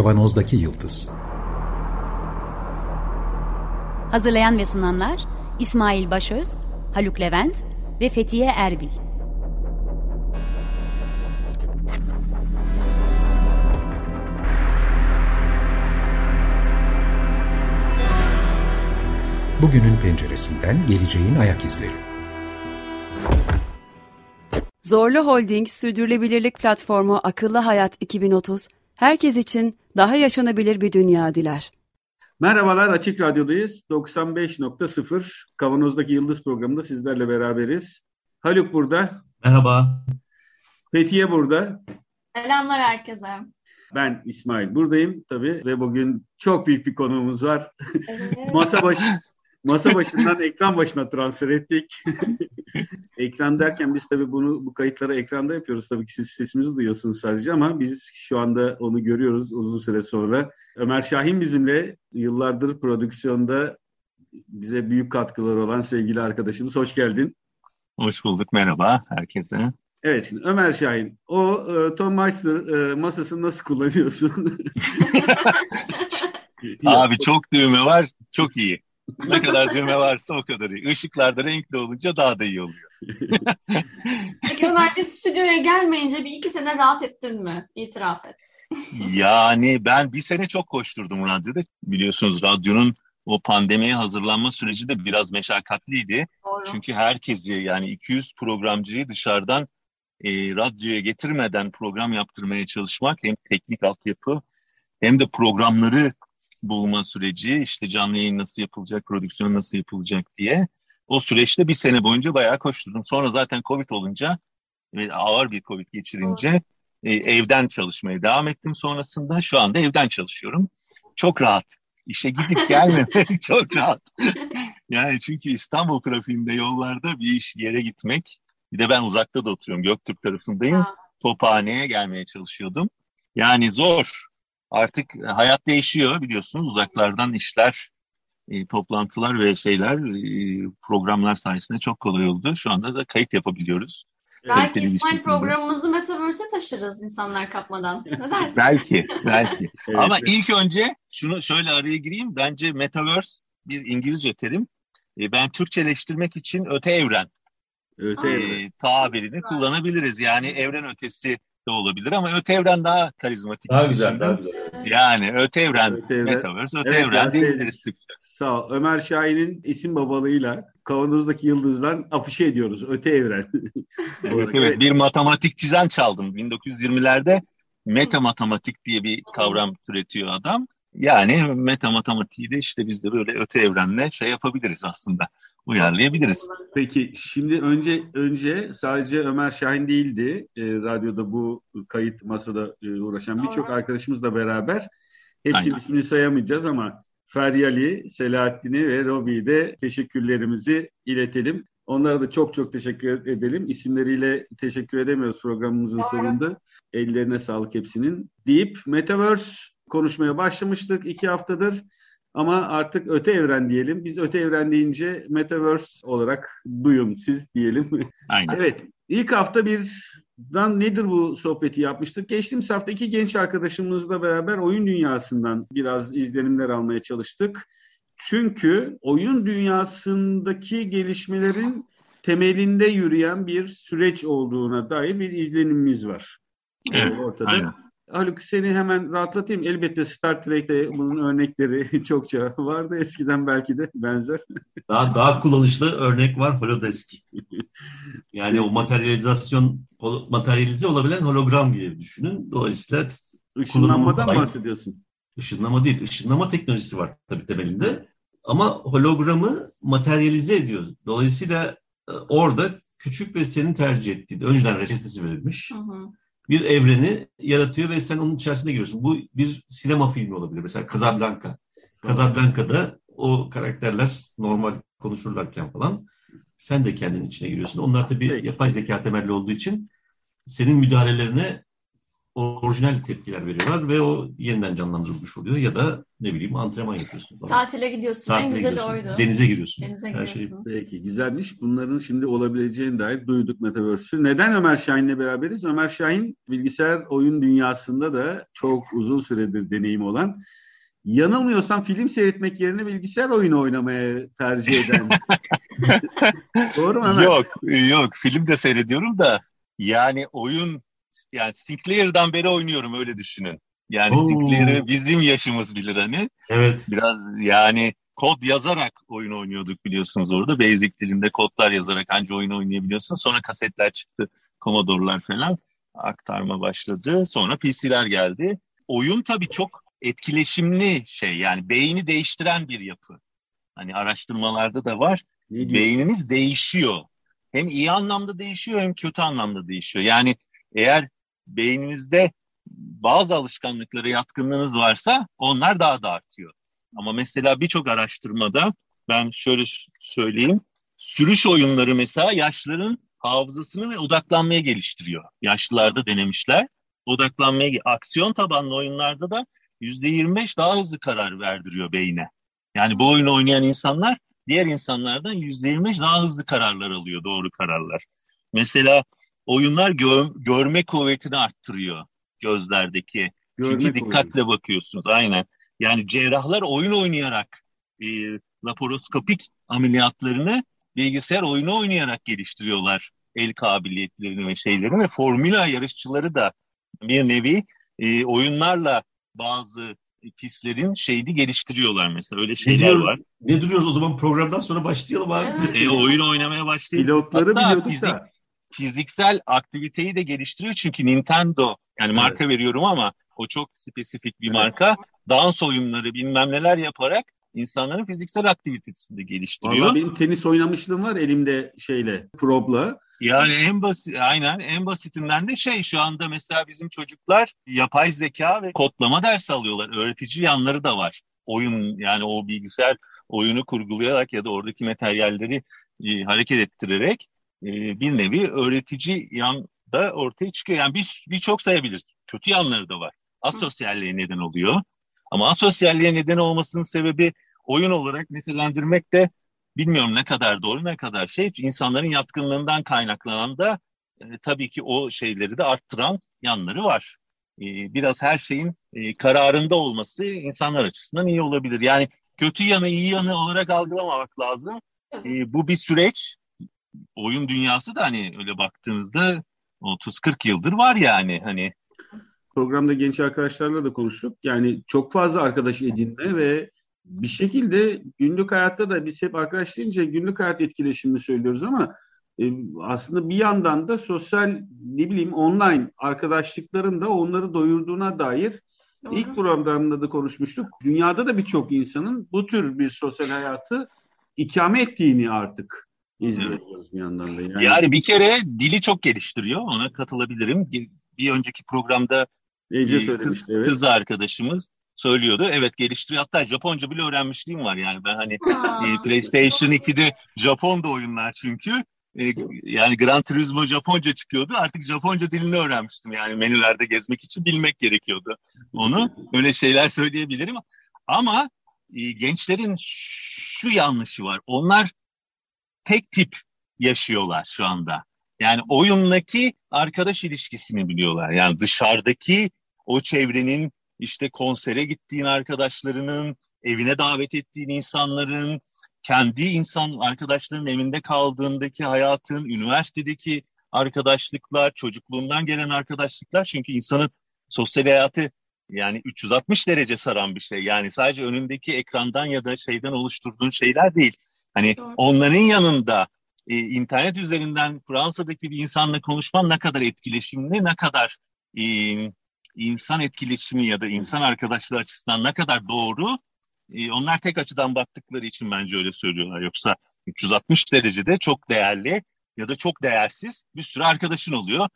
Kavanozdaki Yıldız Hazırlayan ve sunanlar İsmail Başöz, Haluk Levent ve Fethiye Erbil. Bugünün penceresinden geleceğin ayak izleri. Zorlu Holding Sürdürülebilirlik Platformu Akıllı Hayat 2030, herkes için daha yaşanabilir bir dünya diler. Merhabalar Açık Radyo'dayız. 95.0 Kavanoz'daki Yıldız programında sizlerle beraberiz. Haluk burada. Merhaba. Fethiye burada. Selamlar herkese. Ben İsmail buradayım tabii ve bugün çok büyük bir konuğumuz var. Evet. masa başı masa başından ekran başına transfer ettik. ekran derken biz tabii bunu bu kayıtları ekranda yapıyoruz. Tabii ki siz sesimizi duyuyorsunuz sadece ama biz şu anda onu görüyoruz uzun süre sonra. Ömer Şahin bizimle yıllardır prodüksiyonda bize büyük katkıları olan sevgili arkadaşımız. Hoş geldin. Hoş bulduk. Merhaba herkese. Evet şimdi Ömer Şahin. O e, Tom Meister e, masasını nasıl kullanıyorsun? Abi çok düğme var. Çok iyi. Ne kadar düğme varsa o kadar iyi. Işıklar da renkli olunca daha da iyi oluyor. Peki Ömer biz stüdyoya gelmeyince bir iki sene rahat ettin mi? İtiraf et. yani ben bir sene çok koşturdum radyoda. Biliyorsunuz radyonun o pandemiye hazırlanma süreci de biraz meşakkatliydi. Doğru. Çünkü herkesi yani 200 programcıyı dışarıdan e, radyoya getirmeden program yaptırmaya çalışmak hem teknik altyapı hem de programları bulma süreci işte canlı yayın nasıl yapılacak, prodüksiyon nasıl yapılacak diye. O süreçte bir sene boyunca bayağı koşturdum. Sonra zaten Covid olunca ve ağır bir Covid geçirince e, evden çalışmaya devam ettim sonrasında. Şu anda evden çalışıyorum. Çok rahat. İşe gidip gelmemek çok rahat. yani çünkü İstanbul trafiğinde yollarda bir iş yere gitmek. Bir de ben uzakta da oturuyorum. Göktürk tarafındayım. Tophane'ye gelmeye çalışıyordum. Yani zor. Artık hayat değişiyor biliyorsunuz. Uzaklardan işler, e, toplantılar ve şeyler, e, programlar sayesinde çok kolay oldu. Şu anda da kayıt yapabiliyoruz. Belki İsmail programımızı Metaverse'e taşırız insanlar kapmadan. Ne dersin? belki, belki. evet, Ama evet. ilk önce şunu şöyle araya gireyim. Bence Metaverse bir İngilizce terim. E, ben Türkçeleştirmek için öte evren öte e, evren. tabirini kullanabiliriz. Yani evren ötesi de olabilir ama öte evren daha karizmatik. Daha güzel, daha güzel. Yani öte evren, öte evren. Metaverse, öte evet, evren diyebiliriz Türkçe. Sağ ol. Ömer Şahin'in isim babalığıyla kavanozdaki yıldızdan afişe ediyoruz. Öte evren. evet, evet, bir matematik çizen çaldım. 1920'lerde meta matematik diye bir kavram türetiyor adam. Yani meta matematiği de işte biz de böyle öte evrenle şey yapabiliriz aslında uyarlayabiliriz. Peki şimdi önce önce sadece Ömer Şahin değildi e, radyoda bu kayıt masada e, uğraşan birçok arkadaşımızla beraber hepsinin ismini sayamayacağız ama Feryali, Selahattin'i ve Robi'yi de teşekkürlerimizi iletelim. Onlara da çok çok teşekkür edelim. İsimleriyle teşekkür edemiyoruz programımızın sonunda. Ellerine sağlık hepsinin. Deyip Metaverse konuşmaya başlamıştık iki haftadır. Ama artık öte evren diyelim. Biz öte evren deyince Metaverse olarak duyun siz diyelim. Aynen. evet. İlk hafta birden nedir bu sohbeti yapmıştık. Geçtiğimiz hafta iki genç arkadaşımızla beraber oyun dünyasından biraz izlenimler almaya çalıştık. Çünkü oyun dünyasındaki gelişmelerin temelinde yürüyen bir süreç olduğuna dair bir izlenimimiz var. Evet, ortada. Aynen. Haluk seni hemen rahatlatayım. Elbette Star Trek'te bunun örnekleri çokça vardı. Eskiden belki de benzer. Daha daha kullanışlı örnek var Holodesk. Yani o materyalizasyon materyalize olabilen hologram gibi düşünün. Dolayısıyla ışınlanmadan mı bahsediyorsun? Işınlama değil. Işınlama teknolojisi var tabii temelinde. Ama hologramı materyalize ediyor. Dolayısıyla e, orada küçük ve senin tercih ettiğin önceden reçetesi verilmiş. Hı hı bir evreni yaratıyor ve sen onun içerisinde giriyorsun. Bu bir sinema filmi olabilir. Mesela Casablanca. Casablanca'da o karakterler normal konuşurlarken falan sen de kendin içine giriyorsun. Onlar tabii yapay zeka temelli olduğu için senin müdahalelerine orijinal tepkiler veriyorlar ve o yeniden canlandırılmış oluyor ya da ne bileyim antrenman yapıyorsun. Falan. Tatile gidiyorsun. Tatile en güzeli gidiyorsun. oydu. Denize giriyorsun. Denize Her şey. Peki güzelmiş. Bunların şimdi olabileceğine dair duyduk Metaverse'ü. Neden Ömer Şahin'le beraberiz? Ömer Şahin bilgisayar oyun dünyasında da çok uzun süredir deneyim olan yanılmıyorsam film seyretmek yerine bilgisayar oyunu oynamaya tercih eden. Doğru mu Ömer? Yok, yok. Film de seyrediyorum da yani oyun yani Sinclair'dan beri oynuyorum öyle düşünün. Yani Oo. Sinclair'ı bizim yaşımız bilir hani. Evet. Biraz yani kod yazarak oyun oynuyorduk biliyorsunuz orada. Basic dilinde kodlar yazarak anca oyun oynayabiliyorsun. Sonra kasetler çıktı. Commodore'lar falan aktarma başladı. Sonra PC'ler geldi. Oyun tabii çok etkileşimli şey yani beyni değiştiren bir yapı. Hani araştırmalarda da var. Beyniniz değişiyor. Hem iyi anlamda değişiyor hem kötü anlamda değişiyor. Yani eğer beyninizde bazı alışkanlıklara yatkınlığınız varsa onlar daha da artıyor. Ama mesela birçok araştırmada ben şöyle söyleyeyim. Sürüş oyunları mesela yaşların hafızasını ve odaklanmaya geliştiriyor. Yaşlılarda denemişler. Odaklanmaya, aksiyon tabanlı oyunlarda da %25 daha hızlı karar verdiriyor beyne. Yani bu oyunu oynayan insanlar diğer insanlardan %25 daha hızlı kararlar alıyor, doğru kararlar. Mesela oyunlar gör, görme kuvvetini arttırıyor gözlerdeki. Görme Çünkü dikkatle kuvveti. bakıyorsunuz aynen. Yani cerrahlar oyun oynayarak e, laparoskopik ameliyatlarını bilgisayar oyunu oynayarak geliştiriyorlar. El kabiliyetlerini ve şeylerini ve formüla yarışçıları da bir nevi e, oyunlarla bazı pistlerin şeyini geliştiriyorlar mesela. Öyle şeyler ne var. Ne duruyoruz o zaman programdan sonra başlayalım abi. E, oyun oynamaya başlayalım. Pilotları Hatta fizik, da. Fiziksel aktiviteyi de geliştiriyor çünkü Nintendo yani marka evet. veriyorum ama o çok spesifik bir evet. marka. Dans oyunları bilmem neler yaparak insanların fiziksel aktivitesini de geliştiriyor. Valla benim tenis oynamışlığım var elimde şeyle, probla. Yani en basit, aynen en basitinden de şey şu anda mesela bizim çocuklar yapay zeka ve kodlama dersi alıyorlar. Öğretici yanları da var. Oyun yani o bilgisayar oyunu kurgulayarak ya da oradaki materyalleri e, hareket ettirerek e, bir nevi öğretici yan da ortaya çıkıyor. Yani bir birçok sayabiliriz. Kötü yanları da var. Asosyalliğe neden oluyor. Ama asosyalliğe neden olmasının sebebi oyun olarak nitelendirmek de bilmiyorum ne kadar doğru ne kadar şey. insanların yatkınlığından kaynaklanan da e, tabii ki o şeyleri de arttıran yanları var. E, biraz her şeyin e, kararında olması insanlar açısından iyi olabilir. Yani kötü yanı iyi yanı olarak algılamamak lazım. E, bu bir süreç. Oyun dünyası da hani öyle baktığınızda 30-40 yıldır var yani hani. Programda genç arkadaşlarla da konuştuk. Yani çok fazla arkadaş edinme ve bir şekilde günlük hayatta da biz hep arkadaş deyince günlük hayat etkileşimini söylüyoruz ama e, aslında bir yandan da sosyal ne bileyim online arkadaşlıkların da onları doyurduğuna dair Doğru. ilk programda da konuşmuştuk. Dünyada da birçok insanın bu tür bir sosyal hayatı ikame ettiğini artık izliyoruz bir yandan da. Yani. yani bir kere dili çok geliştiriyor. Ona katılabilirim. Bir önceki programda Ece kız, evet. kız arkadaşımız söylüyordu. Evet geliştiriyor. Hatta Japonca bile öğrenmişliğim var yani. Ben hani e, PlayStation 2'de Japon'da oyunlar çünkü. E, yani Gran Turismo Japonca çıkıyordu. Artık Japonca dilini öğrenmiştim. Yani menülerde gezmek için bilmek gerekiyordu onu. Öyle şeyler söyleyebilirim. Ama e, gençlerin şu yanlışı var. Onlar tek tip yaşıyorlar şu anda. Yani oyundaki arkadaş ilişkisini biliyorlar. Yani dışarıdaki o çevrenin işte konsere gittiğin arkadaşlarının, evine davet ettiğin insanların, kendi insan arkadaşların evinde kaldığındaki hayatın, üniversitedeki arkadaşlıklar, çocukluğundan gelen arkadaşlıklar çünkü insanın sosyal hayatı yani 360 derece saran bir şey. Yani sadece önündeki ekrandan ya da şeyden oluşturduğun şeyler değil. Hani Doğru. onların yanında e, internet üzerinden Fransa'daki bir insanla konuşman ne kadar etkileşimli, ne kadar e, insan etkileşimi ya da insan arkadaşlığı açısından ne kadar doğru e, onlar tek açıdan baktıkları için bence öyle söylüyorlar. Yoksa 360 derecede çok değerli ya da çok değersiz bir sürü arkadaşın oluyor.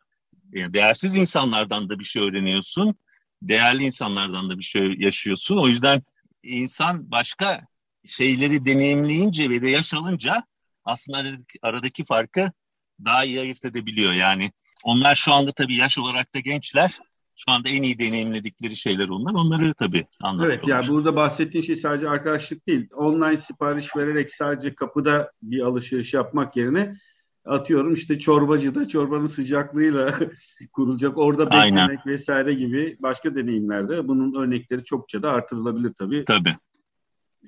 Yani değersiz insanlardan da bir şey öğreniyorsun. Değerli insanlardan da bir şey yaşıyorsun. O yüzden insan başka şeyleri deneyimleyince ve de yaş alınca aslında aradaki, aradaki farkı daha iyi ayırt edebiliyor. Yani onlar şu anda tabii yaş olarak da gençler şu anda en iyi deneyimledikleri şeyler onlar. Onları tabii anlatıyorlar. Evet yani burada bahsettiğin şey sadece arkadaşlık değil. Online sipariş vererek sadece kapıda bir alışveriş yapmak yerine atıyorum işte çorbacıda çorbanın sıcaklığıyla kurulacak orada beklemek Aynen. vesaire gibi başka deneyimlerde bunun örnekleri çokça da artırılabilir tabii. Tabii.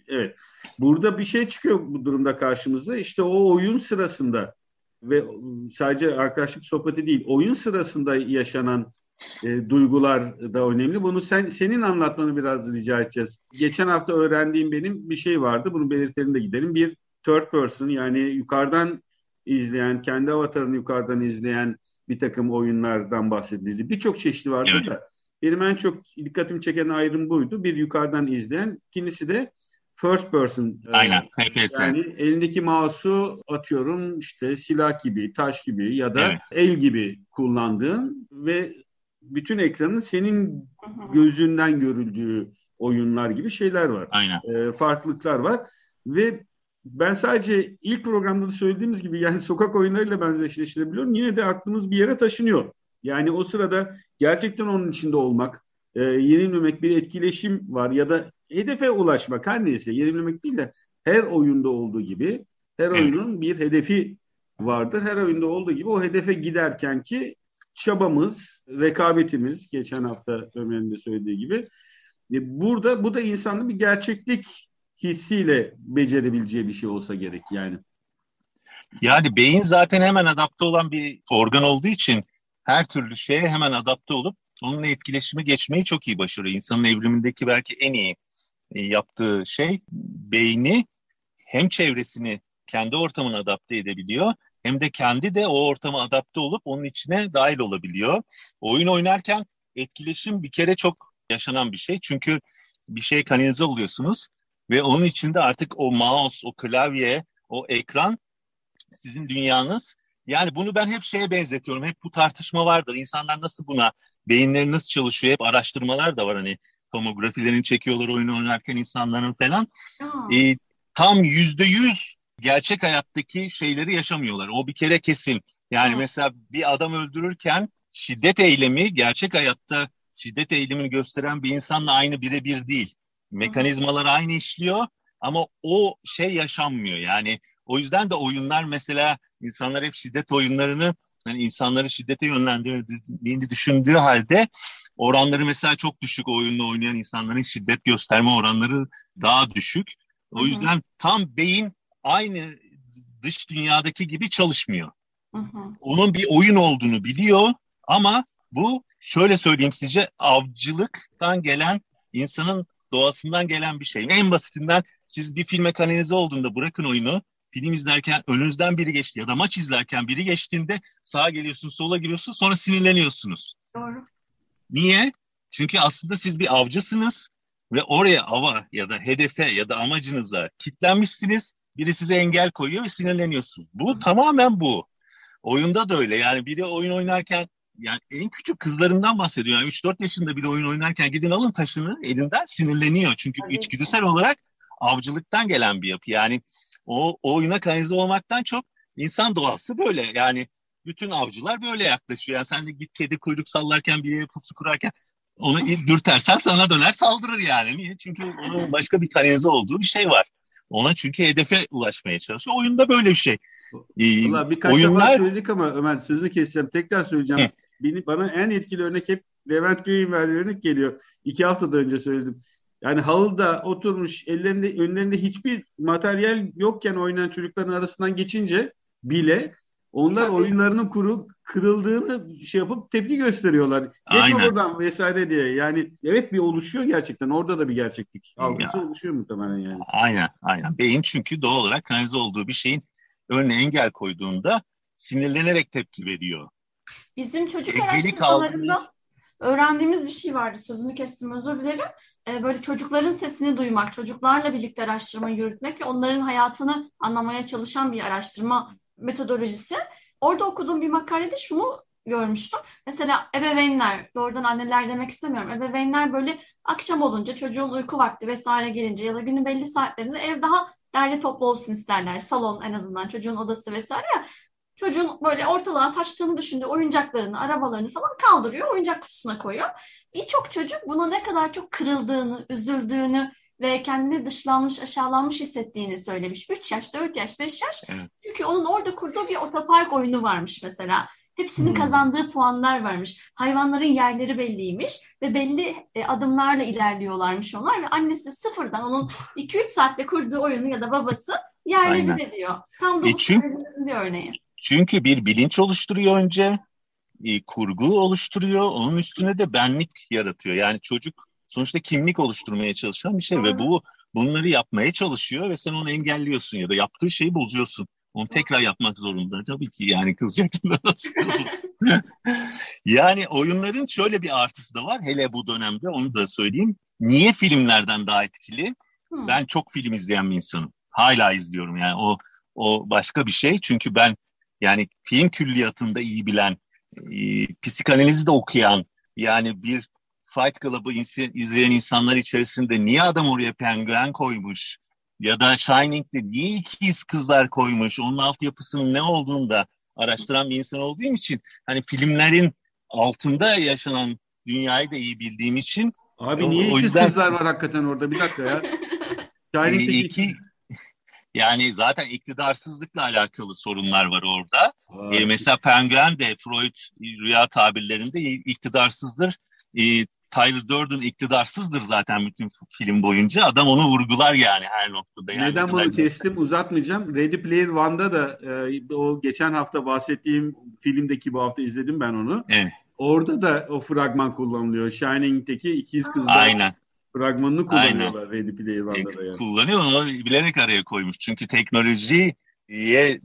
Evet. Burada bir şey çıkıyor bu durumda karşımıza. İşte o oyun sırasında ve sadece arkadaşlık sohbeti değil, oyun sırasında yaşanan e, duygular da önemli. Bunu sen senin anlatmanı biraz rica edeceğiz. Geçen hafta öğrendiğim benim bir şey vardı. Bunu belirtelim de gidelim. Bir third person yani yukarıdan izleyen, kendi avatarını yukarıdan izleyen bir takım oyunlardan bahsedildi. Birçok çeşidi vardı evet. da benim en çok dikkatimi çeken ayrım buydu. Bir yukarıdan izleyen, ikincisi de first person. E, Aynen. FPS. Yani elindeki mouse'u atıyorum işte silah gibi, taş gibi ya da evet. el gibi kullandığın ve bütün ekranın senin gözünden görüldüğü oyunlar gibi şeyler var. Aynen. E, farklılıklar var ve ben sadece ilk programda da söylediğimiz gibi yani sokak oyunlarıyla benzeşleştirebiliyorum. Yine de aklımız bir yere taşınıyor. Yani o sırada gerçekten onun içinde olmak, e, yenilmemek bir etkileşim var ya da hedefe ulaşmak her neyse yenilmemek değil de her oyunda olduğu gibi her oyunun bir hedefi vardır. Her oyunda olduğu gibi o hedefe giderken ki çabamız, rekabetimiz geçen hafta Ömer'in de söylediği gibi e, burada bu da insanın bir gerçeklik hissiyle becerebileceği bir şey olsa gerek yani. Yani beyin zaten hemen adapte olan bir organ olduğu için her türlü şeye hemen adapte olup onunla etkileşimi geçmeyi çok iyi başarıyor. İnsanın evrimindeki belki en iyi yaptığı şey beyni hem çevresini kendi ortamına adapte edebiliyor hem de kendi de o ortama adapte olup onun içine dahil olabiliyor. Oyun oynarken etkileşim bir kere çok yaşanan bir şey. Çünkü bir şey kanalize oluyorsunuz ve onun içinde artık o mouse, o klavye, o ekran sizin dünyanız. Yani bunu ben hep şeye benzetiyorum. Hep bu tartışma vardır. İnsanlar nasıl buna, beyinleri nasıl çalışıyor? Hep araştırmalar da var hani tomografilerini çekiyorlar oyun oynarken insanların falan. E, tam yüzde yüz gerçek hayattaki şeyleri yaşamıyorlar. O bir kere kesin. Yani Aa. mesela bir adam öldürürken şiddet eylemi gerçek hayatta şiddet eylemini gösteren bir insanla aynı birebir değil. Mekanizmalar aynı işliyor ama o şey yaşanmıyor. Yani o yüzden de oyunlar mesela insanlar hep şiddet oyunlarını yani insanları şiddete yönlendirdiğini düşündüğü halde oranları mesela çok düşük oyunla oynayan insanların şiddet gösterme oranları daha düşük. O yüzden hı hı. tam beyin aynı dış dünyadaki gibi çalışmıyor. Hı hı. Onun bir oyun olduğunu biliyor ama bu şöyle söyleyeyim sizce avcılıktan gelen insanın doğasından gelen bir şey. En basitinden siz bir filme kanalize olduğunda bırakın oyunu film izlerken önünüzden biri geçti ya da maç izlerken biri geçtiğinde sağa geliyorsunuz sola giriyorsunuz sonra sinirleniyorsunuz. Doğru. Niye? Çünkü aslında siz bir avcısınız ve oraya ava ya da hedefe ya da amacınıza kitlenmişsiniz. Biri size engel koyuyor ve sinirleniyorsun. Bu Hı. tamamen bu. Oyunda da öyle. Yani biri oyun oynarken yani en küçük kızlarından bahsediyor. Yani 3-4 yaşında bile oyun oynarken gidin alın taşını elinden sinirleniyor. Çünkü evet. içgüdüsel olarak avcılıktan gelen bir yapı. Yani o, o oyuna kanalize olmaktan çok insan doğası böyle. Yani bütün avcılar böyle yaklaşıyor. Yani sen de git kedi kuyruk sallarken bir yere pusu kurarken onu dürtersen sana döner saldırır yani. Niye? Çünkü onun başka bir kanalize olduğu bir şey var. Ona çünkü hedefe ulaşmaya çalışıyor. Oyunda böyle bir şey. Ee, Valla birkaç oyunlar... defa söyledik ama Ömer sözü keseceğim. Tekrar söyleyeceğim. Hı. Beni, bana en etkili örnek hep Levent Göy'ün verdiği örnek geliyor. İki haftada önce söyledim. Yani halıda oturmuş ellerinde önlerinde hiçbir materyal yokken oynayan çocukların arasından geçince bile onlar Tabii. oyunlarının kuru, kırıldığını şey yapıp tepki gösteriyorlar. Geçme buradan vesaire diye. Yani evet bir oluşuyor gerçekten. Orada da bir gerçeklik algısı ya. oluşuyor muhtemelen yani. Aynen aynen. Beyin çünkü doğal olarak kanalize olduğu bir şeyin önüne engel koyduğunda sinirlenerek tepki veriyor. Bizim çocuk araştırmalarında öğrendiğimiz bir şey vardı. Sözünü kestim özür dilerim. Ee, böyle çocukların sesini duymak, çocuklarla birlikte araştırma yürütmek ve onların hayatını anlamaya çalışan bir araştırma metodolojisi. Orada okuduğum bir makalede şunu görmüştüm. Mesela ebeveynler, doğrudan anneler demek istemiyorum. Ebeveynler böyle akşam olunca çocuğun uyku vakti vesaire gelince ya da günün belli saatlerinde ev daha derli toplu olsun isterler. Salon en azından çocuğun odası vesaire ya. çocuğun böyle ortalığa saçtığını düşündüğü oyuncaklarını, arabalarını falan kaldırıyor, oyuncak kutusuna koyuyor. Birçok çocuk buna ne kadar çok kırıldığını, üzüldüğünü ve kendini dışlanmış, aşağılanmış hissettiğini söylemiş. 3 yaş, 4 yaş, 5 yaş. Evet. Çünkü onun orada kurduğu bir otopark oyunu varmış mesela. Hepsinin hmm. kazandığı puanlar varmış. Hayvanların yerleri belliymiş ve belli e, adımlarla ilerliyorlarmış onlar ve annesi sıfırdan onun 2-3 saatte kurduğu oyunu ya da babası yerle bir ediyor. Tam da e bu çünkü, bir örneği. Çünkü bir bilinç oluşturuyor önce, e, kurgu oluşturuyor, onun üstüne de benlik yaratıyor. Yani çocuk sonuçta kimlik oluşturmaya çalışan bir şey ve bu bunları yapmaya çalışıyor ve sen onu engelliyorsun ya da yaptığı şeyi bozuyorsun. Onu tekrar yapmak zorunda. Tabii ki yani kızacaktım nasıl Yani oyunların şöyle bir artısı da var. Hele bu dönemde onu da söyleyeyim. Niye filmlerden daha etkili? Hmm. Ben çok film izleyen bir insanım. Hala izliyorum yani o o başka bir şey. Çünkü ben yani film külliyatında iyi bilen, e, psikanalizi de okuyan, yani bir Fight Club'ı izleyen insanlar içerisinde niye adam oraya penguen koymuş? Ya da Shining'de niye ikiz kızlar koymuş? Onun altyapısının ne olduğunu da araştıran bir insan olduğum için hani filmlerin altında yaşanan dünyayı da iyi bildiğim için Abi niye o, ikiz yüzden... kızlar var hakikaten orada? Bir dakika ya. Shining'deki iki, yani zaten iktidarsızlıkla alakalı sorunlar var orada. Ee, mesela Penguen de Freud rüya tabirlerinde iktidarsızdır. Ee, Tyler Durden iktidarsızdır zaten bütün film boyunca. Adam onu vurgular yani her noktada. Yani Neden bunu kestim uzatmayacağım. Ready Player One'da da e, o geçen hafta bahsettiğim filmdeki bu hafta izledim ben onu. Evet. Orada da o fragman kullanılıyor. Shining'deki ikiz kızlar Aynen. fragmanını kullanıyorlar Aynen. Ready Player One'da da. Yani. Kullanıyor onu bilerek araya koymuş. Çünkü teknolojiye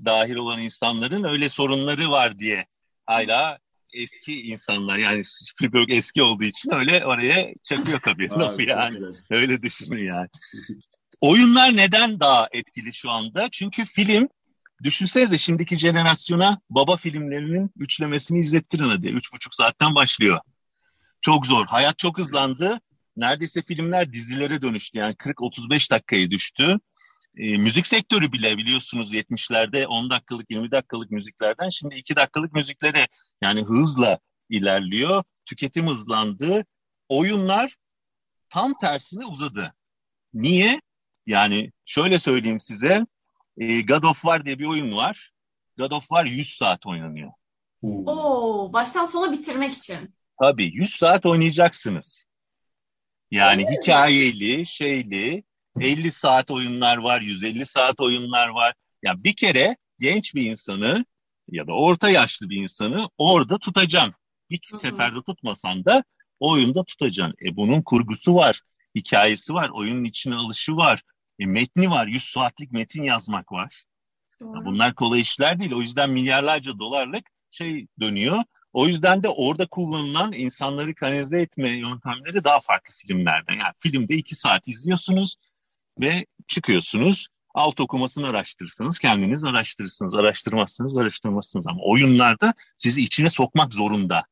dahil olan insanların öyle sorunları var diye hala eski insanlar yani Spielberg eski olduğu için öyle oraya çakıyor tabii lafı yani. Öyle düşünün yani. Oyunlar neden daha etkili şu anda? Çünkü film düşünsenize şimdiki jenerasyona baba filmlerinin üçlemesini izlettirin hadi. Üç buçuk saatten başlıyor. Çok zor. Hayat çok hızlandı. Neredeyse filmler dizilere dönüştü. Yani 40-35 dakikaya düştü e, müzik sektörü bile biliyorsunuz 70'lerde 10 dakikalık 20 dakikalık müziklerden şimdi 2 dakikalık müziklere yani hızla ilerliyor. Tüketim hızlandı. Oyunlar tam tersine uzadı. Niye? Yani şöyle söyleyeyim size. E, God of War diye bir oyun var. God of War 100 saat oynanıyor. Oo, baştan sona bitirmek için. Tabii 100 saat oynayacaksınız. Yani Öyle hikayeli, mi? şeyli, 50 saat oyunlar var, 150 saat oyunlar var. Ya yani bir kere genç bir insanı ya da orta yaşlı bir insanı orada tutacaksın. Bir Hı-hı. seferde tutmasan da oyunda tutacaksın. E bunun kurgusu var, hikayesi var, oyunun içine alışı var, e, metni var, 100 saatlik metin yazmak var. Ya bunlar kolay işler değil. O yüzden milyarlarca dolarlık şey dönüyor. O yüzden de orada kullanılan insanları kanalize etme yöntemleri daha farklı filmlerde. Yani filmde iki saat izliyorsunuz ve çıkıyorsunuz. Alt okumasını araştırırsınız, kendiniz araştırırsınız. Araştırmazsınız, araştırmazsınız. Ama oyunlarda sizi içine sokmak zorunda.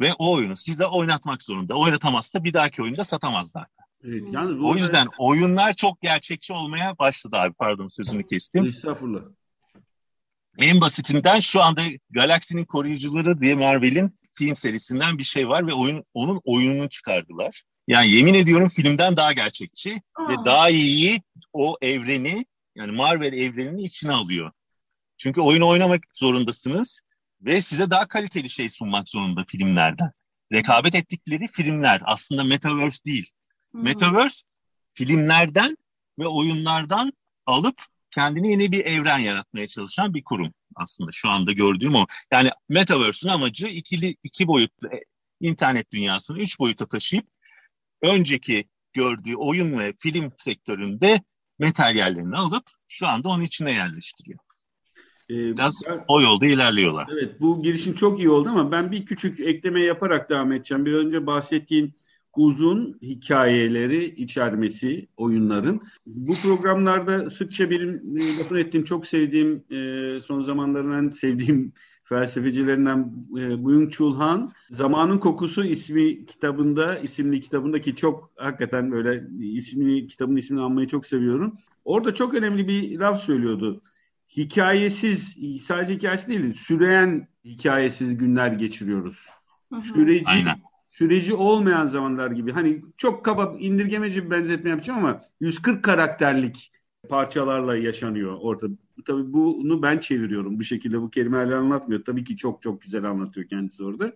Ve o oyunu size oynatmak zorunda. Oynatamazsa bir dahaki oyunda satamazlar. Evet, yani o yüzden oyunlar çok gerçekçi olmaya başladı abi. Pardon sözünü kestim. Estağfurullah. En basitinden şu anda Galaksinin Koruyucuları diye Marvel'in film serisinden bir şey var ve oyun onun oyununu çıkardılar. Yani yemin ediyorum filmden daha gerçekçi Aa. ve daha iyi o evreni yani Marvel evrenini içine alıyor. Çünkü oyunu oynamak zorundasınız ve size daha kaliteli şey sunmak zorunda filmlerden. Rekabet ettikleri filmler aslında Metaverse değil. Hmm. Metaverse filmlerden ve oyunlardan alıp kendine yeni bir evren yaratmaya çalışan bir kurum aslında şu anda gördüğüm o. Yani Metaverse'ün amacı ikili iki boyutlu e, internet dünyasını üç boyuta taşıyıp önceki gördüğü oyun ve film sektöründe materyallerini alıp şu anda onun içine yerleştiriyor. Ee, Biraz ben, o yolda ilerliyorlar. Evet bu girişim çok iyi oldu ama ben bir küçük ekleme yaparak devam edeceğim. Bir önce bahsettiğin uzun hikayeleri içermesi oyunların. Bu programlarda sıkça benim e, lafını ettiğim, çok sevdiğim, e, son zamanların en sevdiğim felsefecilerinden e, Byung-Chul Han Zamanın Kokusu ismi kitabında isimli kitabındaki çok hakikaten böyle ismini kitabın ismini anmayı çok seviyorum. Orada çok önemli bir laf söylüyordu. hikayesiz, sadece hikayesi değil, süreyen hikayesiz günler geçiriyoruz. Süreci Aynen. Süreci olmayan zamanlar gibi. Hani çok kaba indirgemeci bir benzetme yapacağım ama 140 karakterlik parçalarla yaşanıyor orada. Tabii bunu ben çeviriyorum. Bu şekilde bu kelimelerle anlatmıyor. Tabii ki çok çok güzel anlatıyor kendisi orada.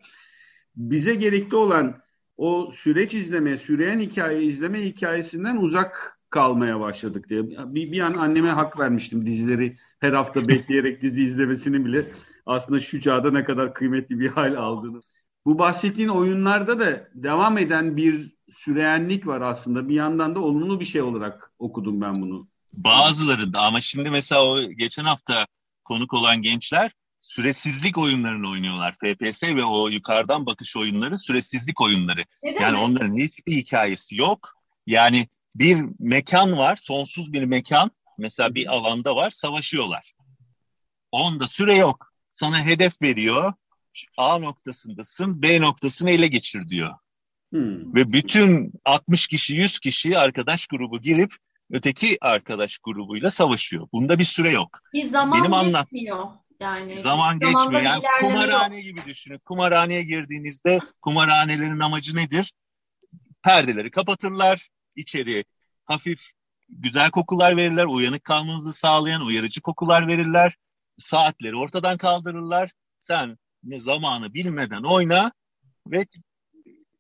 Bize gerekli olan o süreç izleme, süreyen hikaye izleme hikayesinden uzak kalmaya başladık diye. Bir, bir an anneme hak vermiştim dizileri her hafta bekleyerek dizi izlemesini bile aslında şu çağda ne kadar kıymetli bir hal aldığını. Bu bahsettiğin oyunlarda da devam eden bir süreyenlik var aslında. Bir yandan da olumlu bir şey olarak okudum ben bunu. Bazılarında ama şimdi mesela o geçen hafta konuk olan gençler süresizlik oyunlarını oynuyorlar. FPS ve o yukarıdan bakış oyunları süresizlik oyunları. Neden yani mi? onların hiçbir hikayesi yok. Yani bir mekan var, sonsuz bir mekan. Mesela bir alanda var, savaşıyorlar. Onda süre yok. Sana hedef veriyor. A noktasındasın, B noktasını ele geçir diyor. Hmm. Ve bütün 60 kişi, 100 kişi arkadaş grubu girip öteki arkadaş grubuyla savaşıyor. Bunda bir süre yok. Bir zaman Benim geçmiyor. Anlat yani zaman geçmiyor. Yani kumarhane yok. gibi düşünün. Kumarhaneye girdiğinizde kumarhanelerin amacı nedir? Perdeleri kapatırlar. içeri hafif güzel kokular verirler. Uyanık kalmanızı sağlayan uyarıcı kokular verirler. Saatleri ortadan kaldırırlar. Sen ne zamanı bilmeden oyna ve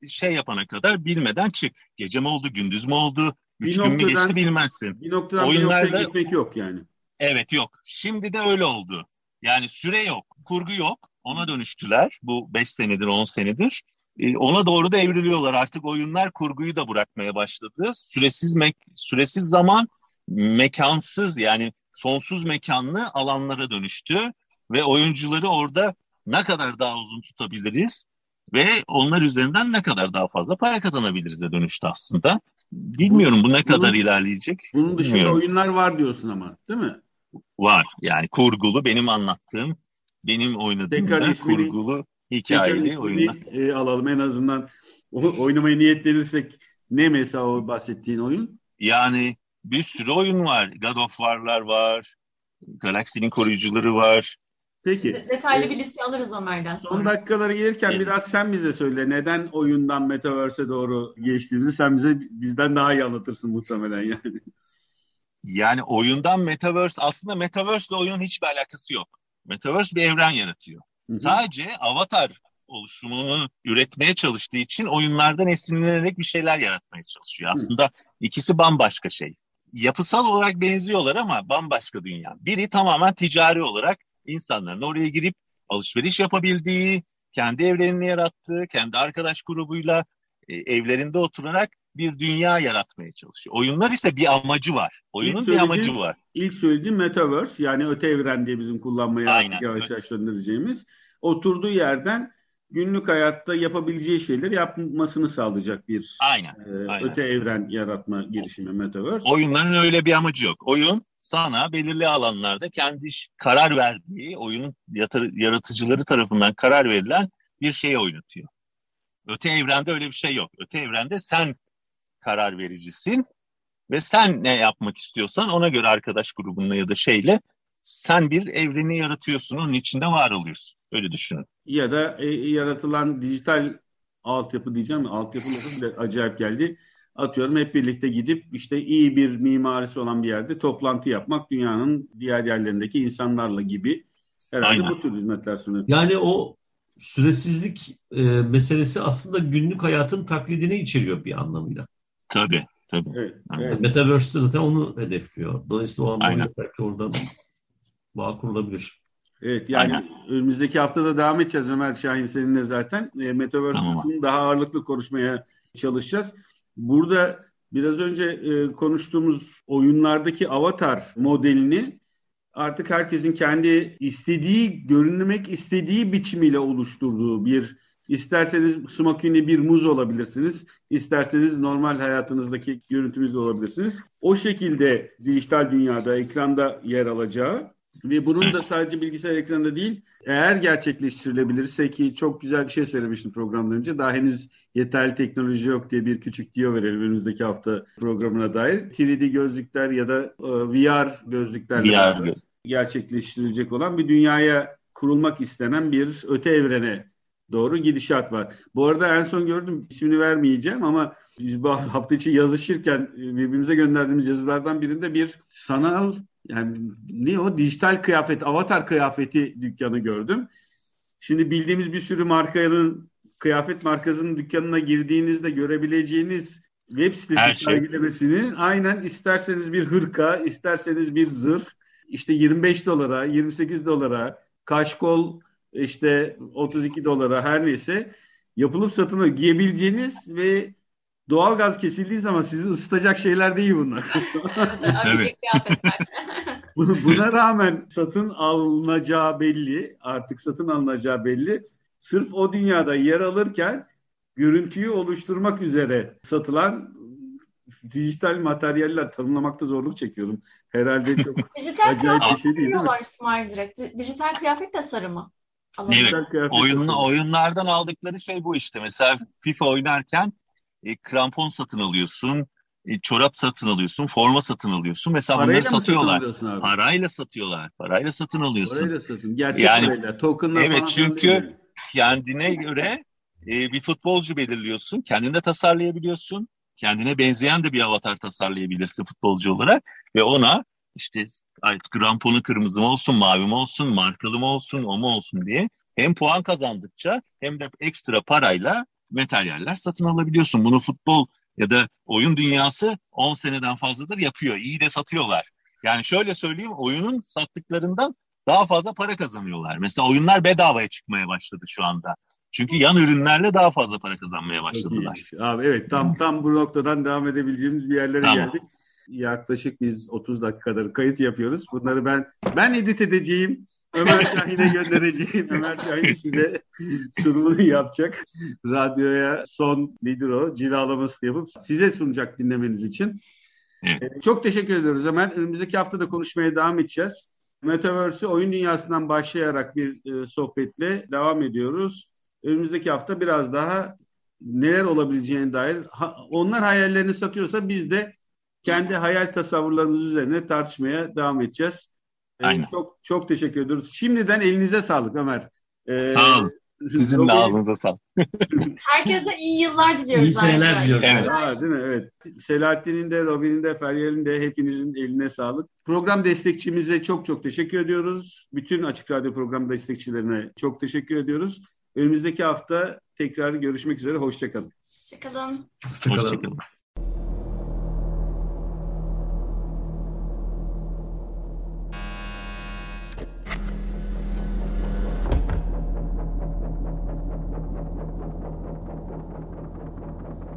şey yapana kadar bilmeden çık. Gece mi oldu, gündüz mü oldu, üç gün mü geçti bilmezsin. Bir noktadan Oyunlarda, bir noktaya gitmek yok yani. Evet yok. Şimdi de öyle oldu. Yani süre yok, kurgu yok. Ona dönüştüler. Bu 5 senedir, 10 senedir. Ee, ona doğru da evriliyorlar. Artık oyunlar kurguyu da bırakmaya başladı. Süresiz me süresiz zaman mekansız yani sonsuz mekanlı alanlara dönüştü ve oyuncuları orada ne kadar daha uzun tutabiliriz ve onlar üzerinden ne kadar daha fazla para kazanabiliriz de dönüştü aslında. Bilmiyorum bu ne bunun, kadar ilerleyecek. Bunun dışında bilmiyorum. oyunlar var diyorsun ama değil mi? Var. Yani kurgulu benim anlattığım, benim oynadığım tekrar ismini, kurgulu hikayeli oyunlar. E, alalım en azından o, oynamaya niyetlenirsek ne mesela o bahsettiğin oyun? Yani bir sürü oyun var. God of War'lar var. Galaksinin koruyucuları var. Peki. Detaylı bir liste alırız Ömer'den sonra. Son dakikalara gelirken evet. biraz sen bize söyle. Neden oyundan Metaverse'e doğru geçtiğimizi sen bize bizden daha iyi anlatırsın muhtemelen yani. Yani oyundan Metaverse aslında Metaverse ile oyunun hiçbir alakası yok. Metaverse bir evren yaratıyor. Hı-hı. Sadece avatar oluşumunu üretmeye çalıştığı için oyunlardan esinlenerek bir şeyler yaratmaya çalışıyor. Aslında Hı. ikisi bambaşka şey. Yapısal olarak benziyorlar ama bambaşka dünya. Biri tamamen ticari olarak insanların oraya girip alışveriş yapabildiği, kendi evrenini yarattığı, kendi arkadaş grubuyla e, evlerinde oturarak bir dünya yaratmaya çalışıyor. Oyunlar ise bir amacı var. Oyunun bir amacı var. İlk söylediğim Metaverse yani öte evren diye bizim kullanmaya Aynen. yavaş yavaş döndüreceğimiz oturduğu yerden günlük hayatta yapabileceği şeyleri yapmasını sağlayacak bir aynen, e, aynen. öte evren yaratma girişimi Metaverse. Oyunların öyle bir amacı yok. Oyun sana belirli alanlarda kendi karar verdiği, oyunun yaratıcıları tarafından karar verilen bir şeyi oynatıyor. Öte evrende öyle bir şey yok. Öte evrende sen karar vericisin ve sen ne yapmak istiyorsan ona göre arkadaş grubunla ya da şeyle sen bir evreni yaratıyorsun, onun içinde var oluyorsun. Öyle düşünün. Ya da e, yaratılan dijital altyapı diyeceğim? Altyapı lafı bile acayip geldi. Atıyorum hep birlikte gidip işte iyi bir mimarisi olan bir yerde toplantı yapmak dünyanın diğer yerlerindeki insanlarla gibi herhalde Aynen. bu tür hizmetler sunuyor. Yani o süresizlik e, meselesi aslında günlük hayatın taklidini içeriyor bir anlamıyla. Tabii. Tabii. Evet, evet. Metaverse'de zaten onu hedefliyor. Dolayısıyla o anlamda belki oradan bağ kurulabilir. Evet yani Aynen. önümüzdeki haftada devam edeceğiz Ömer Şahin seninle zaten. E, Metaverse tamam. kısmını daha ağırlıklı konuşmaya çalışacağız. Burada biraz önce e, konuştuğumuz oyunlardaki avatar modelini artık herkesin kendi istediği, görünmek istediği biçimiyle oluşturduğu bir isterseniz smokinli bir muz olabilirsiniz, isterseniz normal hayatınızdaki görüntümüzde olabilirsiniz. O şekilde dijital dünyada, ekranda yer alacağı ve bunun da sadece bilgisayar ekranında değil, eğer gerçekleştirilebilirse ki çok güzel bir şey söylemiştim programdan önce. Daha henüz yeterli teknoloji yok diye bir küçük diyor verelim önümüzdeki hafta programına dair. 3D gözlükler ya da e, VR gözlüklerle VR. gerçekleştirilecek olan bir dünyaya kurulmak istenen bir öte evrene doğru gidişat var. Bu arada en son gördüm ismini vermeyeceğim ama biz bu hafta içi yazışırken birbirimize gönderdiğimiz yazılardan birinde bir sanal yani ne o dijital kıyafet, avatar kıyafeti dükkanı gördüm. Şimdi bildiğimiz bir sürü markanın kıyafet markasının dükkanına girdiğinizde görebileceğiniz web sitesi Her şey. sergilemesini aynen isterseniz bir hırka, isterseniz bir zırh işte 25 dolara, 28 dolara, kaşkol işte 32 dolara her neyse yapılıp satın giyebileceğiniz ve doğal gaz kesildiği zaman sizi ısıtacak şeyler değil bunlar. evet. Buna rağmen satın alınacağı belli, artık satın alınacağı belli. Sırf o dünyada yer alırken görüntüyü oluşturmak üzere satılan dijital materyaller tanımlamakta zorluk çekiyorum. Herhalde çok dijital acayip bir şey değil, değil mi? Smile direkt. Dijital kıyafet tasarımı. Evet. Oyun, oyunlardan aldıkları şey bu işte. Mesela FIFA oynarken e, krampon satın alıyorsun, e, çorap satın alıyorsun, forma satın alıyorsun. Mesela parayla bunları satıyorlar. Parayla satıyorlar. Parayla satın alıyorsun. Parayla satın. Gerçek yani, parayla. Token'la evet çünkü kendine göre e, bir futbolcu belirliyorsun. Kendinde tasarlayabiliyorsun. Kendine benzeyen de bir avatar tasarlayabilirsin futbolcu olarak. Ve ona işte artık kramponu kırmızı mı olsun, mavi mi olsun, markalı mı olsun, o mu olsun diye hem puan kazandıkça hem de ekstra parayla materyaller satın alabiliyorsun. Bunu futbol ya da oyun dünyası 10 seneden fazladır yapıyor. İyi de satıyorlar. Yani şöyle söyleyeyim oyunun sattıklarından daha fazla para kazanıyorlar. Mesela oyunlar bedavaya çıkmaya başladı şu anda. Çünkü yan ürünlerle daha fazla para kazanmaya başladılar. Abi evet tam tam bu noktadan devam edebileceğimiz bir yerlere tamam. geldik. Yaklaşık biz 30 dakikadır kayıt yapıyoruz. Bunları ben ben edit edeceğim. Ömer Şahin'e göndereceğim. Ömer Şahin size sunumunu yapacak. Radyoya son nedir o cilalaması yapıp size sunacak dinlemeniz için. Evet. Ee, çok teşekkür ediyoruz Ömer. Önümüzdeki hafta da konuşmaya devam edeceğiz. Metaverse'ü oyun dünyasından başlayarak bir e, sohbetle devam ediyoruz. Önümüzdeki hafta biraz daha neler olabileceğine dair ha, onlar hayallerini satıyorsa biz de kendi hayal tasavvurlarımız üzerine tartışmaya devam edeceğiz. Ee, Aynen. Çok çok teşekkür ediyoruz. Şimdiden elinize sağlık Ömer. Ee, Sağ olun. Sizin de ağzınıza sağlık. Herkese iyi yıllar diliyoruz. İyi seneler diliyoruz. Evet. Aa, değil mi? Evet. Selahattin'in de, Robin'in de, Feryal'in de hepinizin eline sağlık. Program destekçimize çok çok teşekkür ediyoruz. Bütün Açık Radyo program destekçilerine çok teşekkür ediyoruz. Önümüzdeki hafta tekrar görüşmek üzere. Hoşçakalın. Hoşçakalın. Hoşçakalın. Hoşçakalın.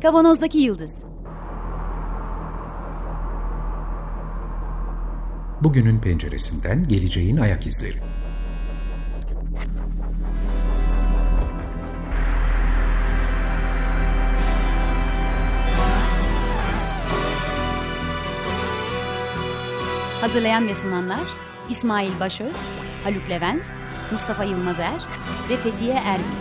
Kavanozdaki Yıldız Bugünün penceresinden geleceğin ayak izleri. Hazırlayan ve sunanlar İsmail Başöz, Haluk Levent, Mustafa Yılmazer ve Fethiye Erbil.